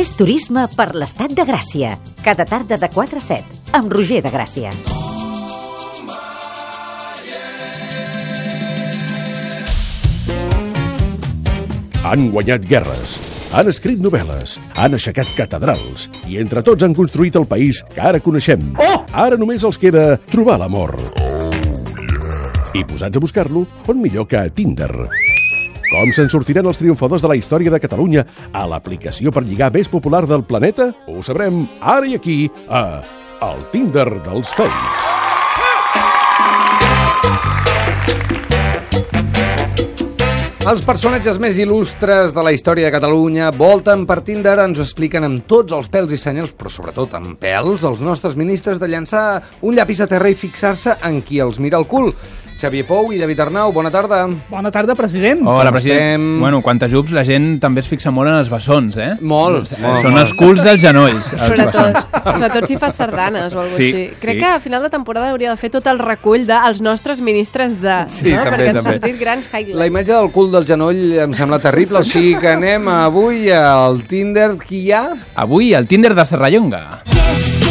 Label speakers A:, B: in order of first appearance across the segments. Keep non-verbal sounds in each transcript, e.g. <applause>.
A: Fes turisme per l'estat de Gràcia. Cada tarda de 4 a 7, amb Roger de Gràcia.
B: Han guanyat guerres, han escrit novel·les, han aixecat catedrals i entre tots han construït el país que ara coneixem. Oh! Ara només els queda trobar l'amor. I posats a buscar-lo, on millor que a Tinder. Com se'n sortiran els triomfadors de la història de Catalunya a l'aplicació per lligar més popular del planeta? Ho sabrem ara i aquí a El Tinder dels Fakes.
C: Els personatges més il·lustres de la història de Catalunya volten per Tinder, ens ho expliquen amb tots els pèls i senyals, però sobretot amb pèls, els nostres ministres de llançar un llapis a terra i fixar-se en qui els mira el cul. Xavier Pou i David Arnau, bona tarda.
D: Bona tarda, president.
E: Hola,
C: Com
E: president.
C: estem?
E: Bueno, quan t'ajups la gent també es fixa molt en els bessons, eh?
C: Molt, molt,
E: Són
C: molt.
E: els culs dels genolls, els
F: Sobretot,
E: bessons.
F: sobretot si fas sardanes o alguna
E: Sí,
F: així. Crec
E: sí.
F: que a final de temporada hauria de fer tot el recull dels nostres ministres de...
E: Sí,
F: no?
E: també,
F: Perquè han
E: també.
F: sortit grans highlights.
C: La imatge del cul del genoll em sembla terrible, o sigui que anem avui al Tinder. Qui hi ha?
E: Avui, el Tinder de Serrallonga.
G: Y es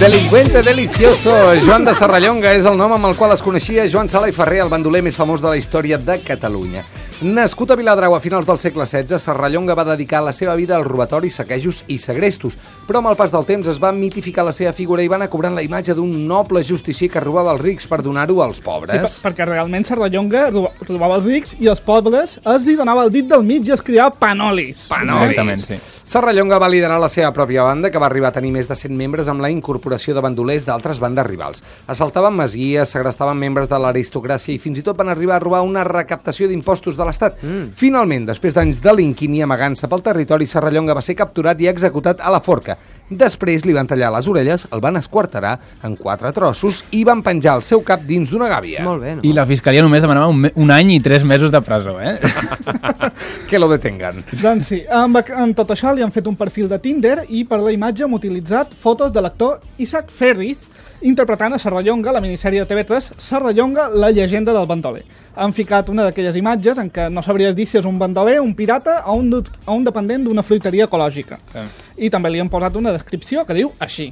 G: Delincuente delicioso.
C: Joan de Serrallonga és el nom amb el qual es coneixia Joan Sala i Ferrer, el bandoler més famós de la història de Catalunya. Nascut a Viladrau a finals del segle XVI, Serrallonga va dedicar la seva vida als robatoris, saquejos i segrestos, però amb el pas del temps es va mitificar la seva figura i va anar cobrant la imatge d'un noble justicier que robava els rics per donar-ho als
D: Sí,
C: pobres.
D: per, perquè realment Serrallonga roba- robava els rics i els pobres es li donava el dit del mig i es criava panolis.
C: Panolis.
E: Exactament, sí.
C: Serrallonga va liderar la seva pròpia banda, que va arribar a tenir més de 100 membres amb la incorporació de bandolers d'altres bandes rivals. Assaltaven masies, segrestaven membres de l'aristocràcia i fins i tot van arribar a robar una recaptació d'impostos de l'Estat. Mm. Finalment, després d'anys delinquint i amagant-se pel territori, Serrallonga va ser capturat i executat a la forca. Després li van tallar les orelles, el van esquarterar en quatre trossos i van penjar el seu cap dins d'una gàbia.
H: Molt bé, no?
E: I la fiscalia només demanava un, un any i tres mesos de presó, eh? <laughs>
C: Que lo detengan.
D: Doncs sí, amb, amb tot això li han fet un perfil de Tinder i per la imatge hem utilitzat fotos de l'actor Isaac Ferris interpretant a Serrallonga, la minissèrie de TV3 Serrallonga, la llegenda del bandoler. Han ficat una d'aquelles imatges en què no sabries dir si és un bandoler, un pirata o un, o un dependent d'una fruiteria ecològica. I també li han posat una descripció que diu així.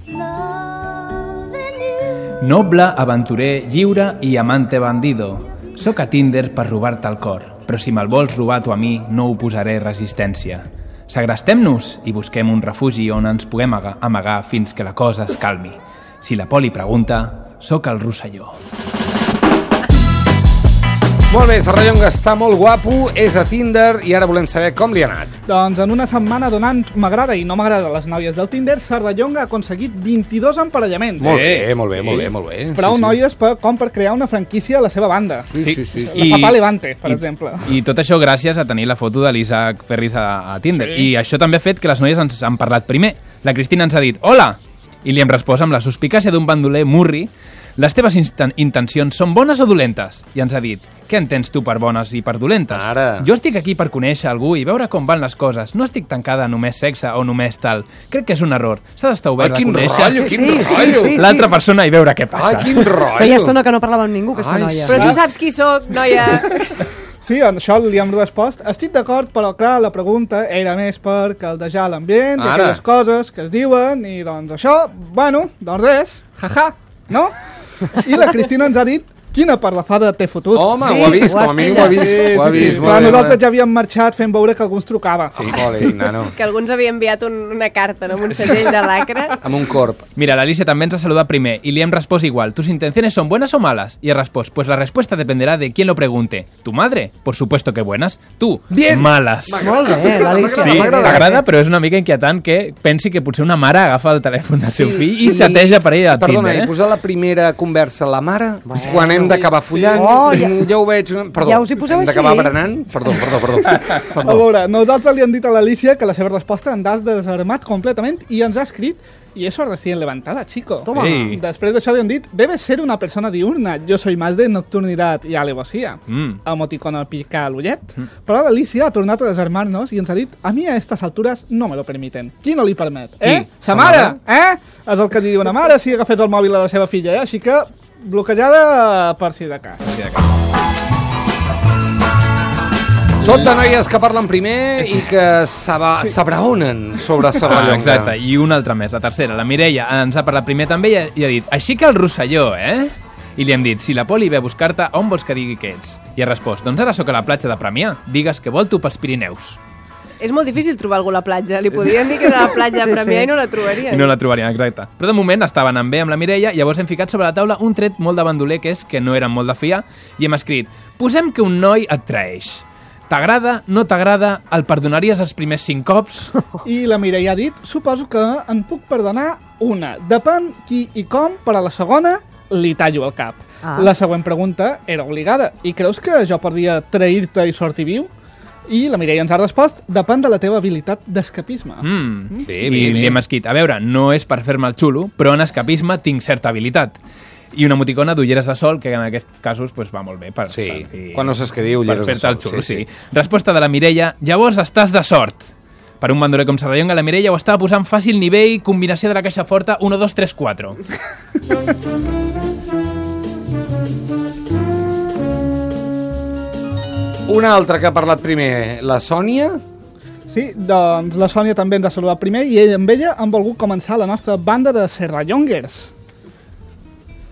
E: Noble, aventurer, lliure i amante bandido. Soc a Tinder per robar-te el cor, però si me'l vols robar tu a mi, no oposaré resistència. Segrestem-nos i busquem un refugi on ens puguem aga- amagar fins que la cosa es calmi. Si la Poli pregunta, sóc el Rosselló.
C: Molt bé, Serrallonga està molt guapo, és a Tinder i ara volem saber com li ha anat.
D: Doncs en una setmana donant m'agrada i no m'agrada les noies del Tinder, Serrallonga ha aconseguit 22 emparellaments.
C: Molt bé, molt bé, molt bé, molt bé.
D: Prou
C: Sí, sí.
D: noies per, com per crear una franquícia a la seva banda.
C: Sí, sí, sí. sí.
D: La
E: I-
D: Papà Levante, per
E: I-
D: exemple.
E: I tot això gràcies a tenir la foto de l'Isaac Ferris a, a Tinder.
D: Sí.
E: I això també ha fet que les noies ens han parlat primer. La Cristina ens ha dit hola, i li hem respost amb la suspicàcia d'un bandoler murri les teves intencions són bones o dolentes? I ens ha dit, què entens tu per bones i per dolentes?
C: Ara.
E: Jo estic aquí per conèixer algú i veure com van les coses. No estic tancada a només sexe o només tal. Crec que és un error. S'ha d'estar obert
C: Ai,
E: a conèixer
C: rotllo, quin
H: Sí, sí,
C: rotllo.
H: sí.
E: l'altra persona i veure què passa.
C: Ai, quin rotllo.
H: Feia estona que no parlava amb ningú, aquesta
C: Ai,
H: noia.
C: sí.
F: Però tu saps qui sóc, noia. <laughs>
D: Sí, en això li hem respost. Estic d'acord, però clar, la pregunta era més per caldejar l'ambient i
C: Ara.
D: aquelles coses que es diuen i doncs això, bueno, doncs res, jaja, no? I la Cristina ens ha dit quina parrafada t'he fotut.
C: Home,
H: Sí,
C: ho ha vist,
H: ho
C: com a mínim ho ha vist.
D: Sí,
C: ho ha
D: sí,
C: vist,
D: sí.
C: molt
D: Clar,
C: bé,
D: nosaltres
C: molt bé.
D: ja havíem marxat fent veure que algú ens trucava.
C: Sí, Poli, nano.
F: que alguns havia enviat un, una carta, no? amb un segell de lacre. <laughs>
C: Amb un corp.
E: Mira, l'Alicia també ens ha saludat primer y le hem respost igual. ¿Tus intenciones son buenas o malas? Y he respost, pues la respuesta dependerá de quién lo pregunte. ¿Tu madre? Por supuesto que buenas. Tú,
C: Bien.
E: malas.
H: Molt bé, l'Alicia.
E: Sí,
H: molt bé.
E: t'agrada, però és una mica inquietant que pensi que potser una mare agafa el telèfon del seu fill i xateja per ella
C: Perdona,
E: Tinder,
C: i
E: eh?
C: posar la primera conversa a la mare,
H: Bueno.
C: quan hem d'acabar follant,
H: Oh, ja-
C: ja ho veig... una- Perdó,
H: Ja us hi poseu
C: hem d'acabar
H: així?
C: berenant? Perdó, perdó, perdó. <laughs>
D: A
C: perdó.
D: veure, nosaltres li hem dit a l'Alicia que la seva resposta ens ha desarmat completament i ens ha escrit y eso recién levantada, chico.
H: Toma.
E: Ei.
D: Després d'això li han dit, debes ser una persona diurna, yo soy más de nocturnidad i alevosía.
E: Mm.
D: Emoticono pica a l'ullet. Però l'Alicia ha tornat a desarmar-nos i ens ha dit, a mi a estas alturas no me lo permiten. Qui no li permet? Eh?
C: Qui?
D: Sa mare, eh? És el que li diu una mare si agafés el mòbil a la seva filla, eh? Així que bloquejada per si de cas.
E: Sí, d'aquest.
C: Tot de noies que parlen primer i que s'aba- s'abraonen sobre <laughs>
E: Ah,
C: Serrallonga.
E: exacte, i una altra més, la tercera. La Mireia ens ha parlat primer també i ha, i ha dit així que el Rosselló, eh? I li hem dit, si la Poli ve a buscar-te, on vols que digui que ets? I ha respost, doncs ara sóc a la platja de Premià, digues que vol tu pels Pirineus.
F: És molt difícil trobar algú a la platja. Li podrien dir que era a la platja
H: Sí,
F: sí, Premià
H: sí.
F: i no la trobarien.
E: I no la trobarien, exacte. Però de moment estaven en bé amb la Mireia, llavors hem ficat sobre la taula un tret molt de bandoler, que és que no eren molt de fiar, i hem escrit, posem que un noi et traeix. T'agrada, no t'agrada, el perdonaries els primers cinc cops?
D: I la Mireia ha dit, suposo que en puc perdonar una. Depèn qui i com, per a la segona li tallo el cap.
H: Ah.
D: La següent pregunta era obligada. I creus que jo podria trair-te i sortir viu? I la Mireia ens ha respost, depèn de la teva habilitat d'escapisme.
E: Mm.
C: Bé,
E: I
C: bé, bé.
E: li hem escrit, a veure, no és per fer-me el xulo, però en escapisme tinc certa habilitat. I una emoticona d'ulleres de sol, que en aquests casos pues, va molt bé. Per,
C: Sí,
E: per,
C: quan no saps què dir, ulleres
E: per
C: de
E: el
C: sol,
E: xulo,
C: sí,
E: sí,
C: sí.
E: Resposta de la Mireia, llavors estàs de sort. Per un bandoler com Serrallonga, la Mireia ho estava posant fàcil nivell, combinació de la caixa forta, 1, 2, 3, 4.
C: Una altra que ha parlat primer, la Sònia.
D: Sí, doncs la Sònia també ens ha saludat primer i ell, amb ella han volgut començar la nostra banda de Serrallongers.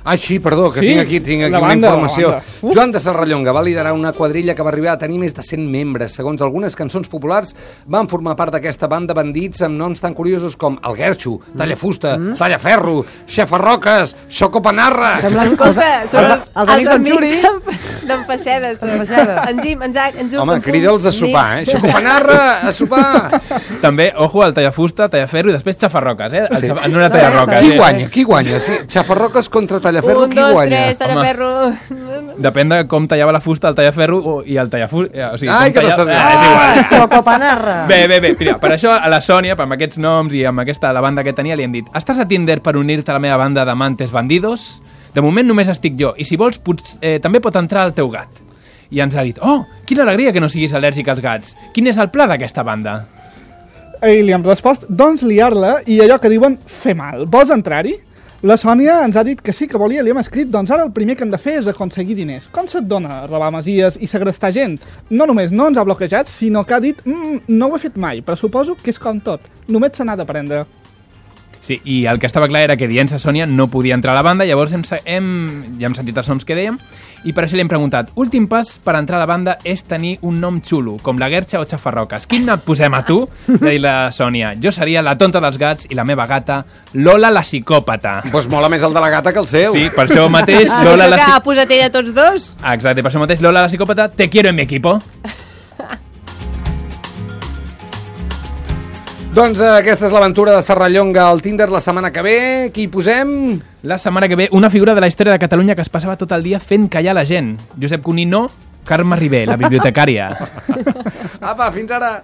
C: Ah, sí, perdó, que
D: Sí,
C: tinc aquí, tinc aquí
D: la
C: una
D: banda, la
C: informació. Joan de Serrallonga va liderar una quadrilla que va arribar a tenir més de 100 membres. Segons algunes cançons populars, van formar part d'aquesta banda bandits amb noms tan curiosos com El Guerxo, Tallafusta,
H: Mm.
C: Tallaferro, Xafarroques, Xocopanarra...
H: Sembla
F: Escolta,
H: els,
F: són
H: els, els amics d'en Xuri.
F: d'en- Feixeda. En Jim, en Zac, en Juc,
C: Home, crida'ls a sopar, eh? Xocopanarra, a sopar! <laughs>
E: També, ojo, al tallafusta, tallaferro i després xafarroques, eh? El xafa... No era tallarroques.
C: Qui
E: eh?
C: guanya? Qui guanya? Sí, Xafarroques contra Tallaferro,
F: Un,
C: qui
F: dos,
C: guanya?
F: tres, tallaferro.
E: Depèn de com tallava la fusta el tallaferro o- i el tallafusta... O sigui,
C: Ai, que
E: talla- Ah, és igual.
H: Ah, Xocopanarra.
E: Bé, bé, bé, mira, per això a la Sònia, amb aquests noms i amb aquesta la banda que tenia, li hem dit Estàs a Tinder per unir-te a la meva banda d'amantes bandidos? De moment només estic jo, i si vols pots, eh, també pot entrar el teu gat. I ens ha dit, oh, quina alegria que no siguis al·lèrgic als gats. Quin és el pla d'aquesta banda?
D: I li hem respost, doncs liar-la i allò que diuen fer mal. Vols entrar-hi? La Sònia ens ha dit que sí que volia, li hem escrit, doncs ara el primer que hem de fer és aconseguir diners. Com se't dona robar masies i segrestar gent? No només no ens ha bloquejat, sinó que ha dit, mm, no ho he fet mai, però suposo que és com tot. Només se n'ha d'aprendre.
E: Sí, i el que estava clar era que dient-se Sònia no podia entrar a la banda, llavors hem, hem, ja hem sentit els noms que dèiem, i per això li hem preguntat, últim pas per entrar a la banda és tenir un nom xulo, com la Guerxa o Xafarroques. Quin nom posem a tu? <laughs> Dit la Sònia, jo seria la tonta dels gats i la meva gata, Lola la psicòpata.
C: Doncs pues mola més el de la gata que el seu.
E: Sí, per això <laughs> mateix,
F: Ah,
E: Lola
F: això
E: la
F: que ha
E: psicòpata...
F: posat ella tots dos?
E: Exacte, per això mateix, Lola la psicòpata, te quiero en mi equipo.
C: Doncs eh, aquesta és l'aventura de Serrallonga al Tinder la setmana que ve. Qui hi posem?
E: La setmana que ve, una figura de la història de Catalunya que es passava tot el dia fent callar la gent. Josep Cuní no, Carme Ribé, la bibliotecària. <laughs>
C: Apa, fins ara!